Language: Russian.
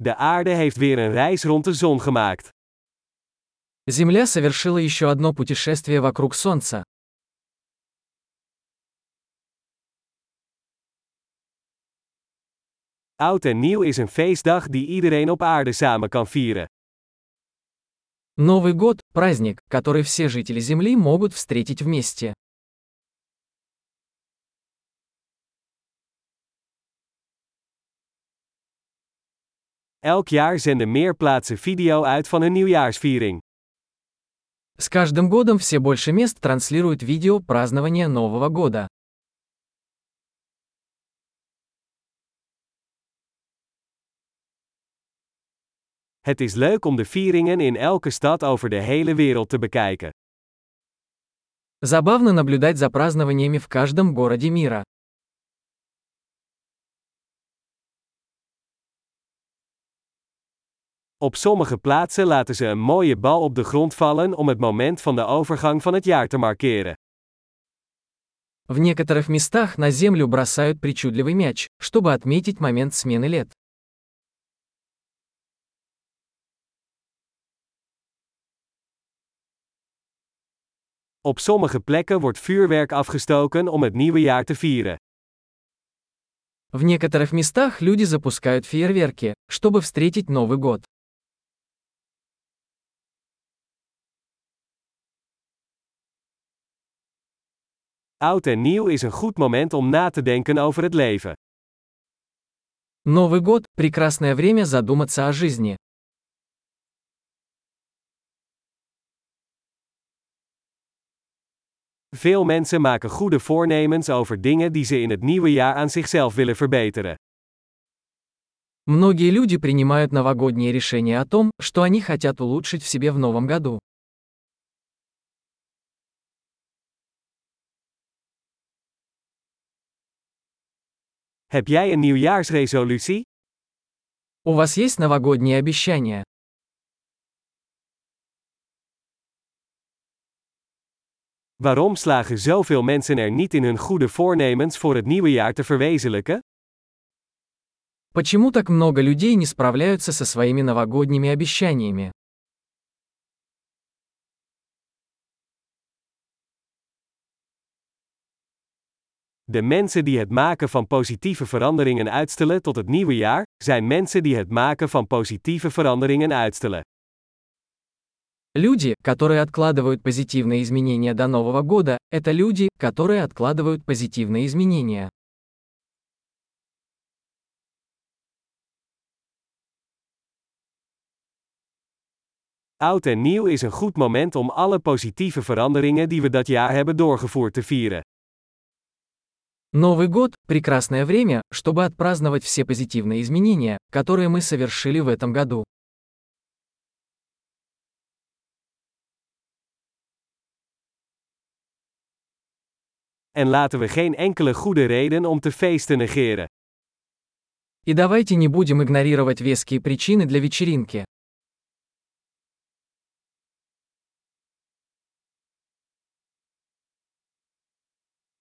De aarde heeft weer een reis rond de zon gemaakt. Земля совершила еще одно путешествие вокруг Солнца. Oud en nieuw is een feestdag die iedereen op aarde samen kan vieren. Новый год – праздник, который все жители Земли могут встретить вместе. Elk jaar zenden meer plaatsen video uit van hun nieuwjaarsviering. С каждым годом все больше мест транслируют видео празднования Нового года. Het is leuk om de vieringen in elke stad over de hele wereld te bekijken. Забавно наблюдать за празднованиями в каждом городе мира. Op sommige plaatsen laten ze een mooie bal op de grond vallen om het moment van de overgang van het jaar te markeren. В некоторых местах на землю бросают причудливый мяч, чтобы отметить момент смены лет. Op sommige plekken wordt vuurwerk afgestoken om het nieuwe jaar te vieren. В некоторых местах люди запускают фейерверки, чтобы встретить Новый год. Oud en nieuw is een goed moment om na te denken over het leven. Новый год – прекрасное время задуматься о жизни. Veel mensen maken goede voornemens over dingen die ze in het nieuwe jaar aan zichzelf willen verbeteren. Многие люди принимают новогодние решения о том, что они хотят улучшить в себе в новом году. Heb jij een nieuwjaarsresolutie? У вас есть новогодние обещания? Waarom slagen zoveel mensen er niet in hun goede voornemens voor het nieuwe jaar te verwezenlijken? Почему так много людей не справляются со своими новогодними обещаниями? De mensen die het maken van positieve veranderingen uitstellen tot het nieuwe jaar, zijn mensen die het maken van positieve veranderingen uitstellen. Люди, которые откладывают позитивные изменения до Нового года, это люди, которые откладывают позитивные изменения. Oud en nieuw is een goed moment om alle positieve veranderingen die we dat jaar hebben doorgevoerd te vieren. Новый год – прекрасное время, чтобы отпраздновать все позитивные изменения, которые мы совершили в этом году. En laten we geen enkele goede reden om te feesten negeren. И давайте не будем игнорировать веские причины для вечеринки.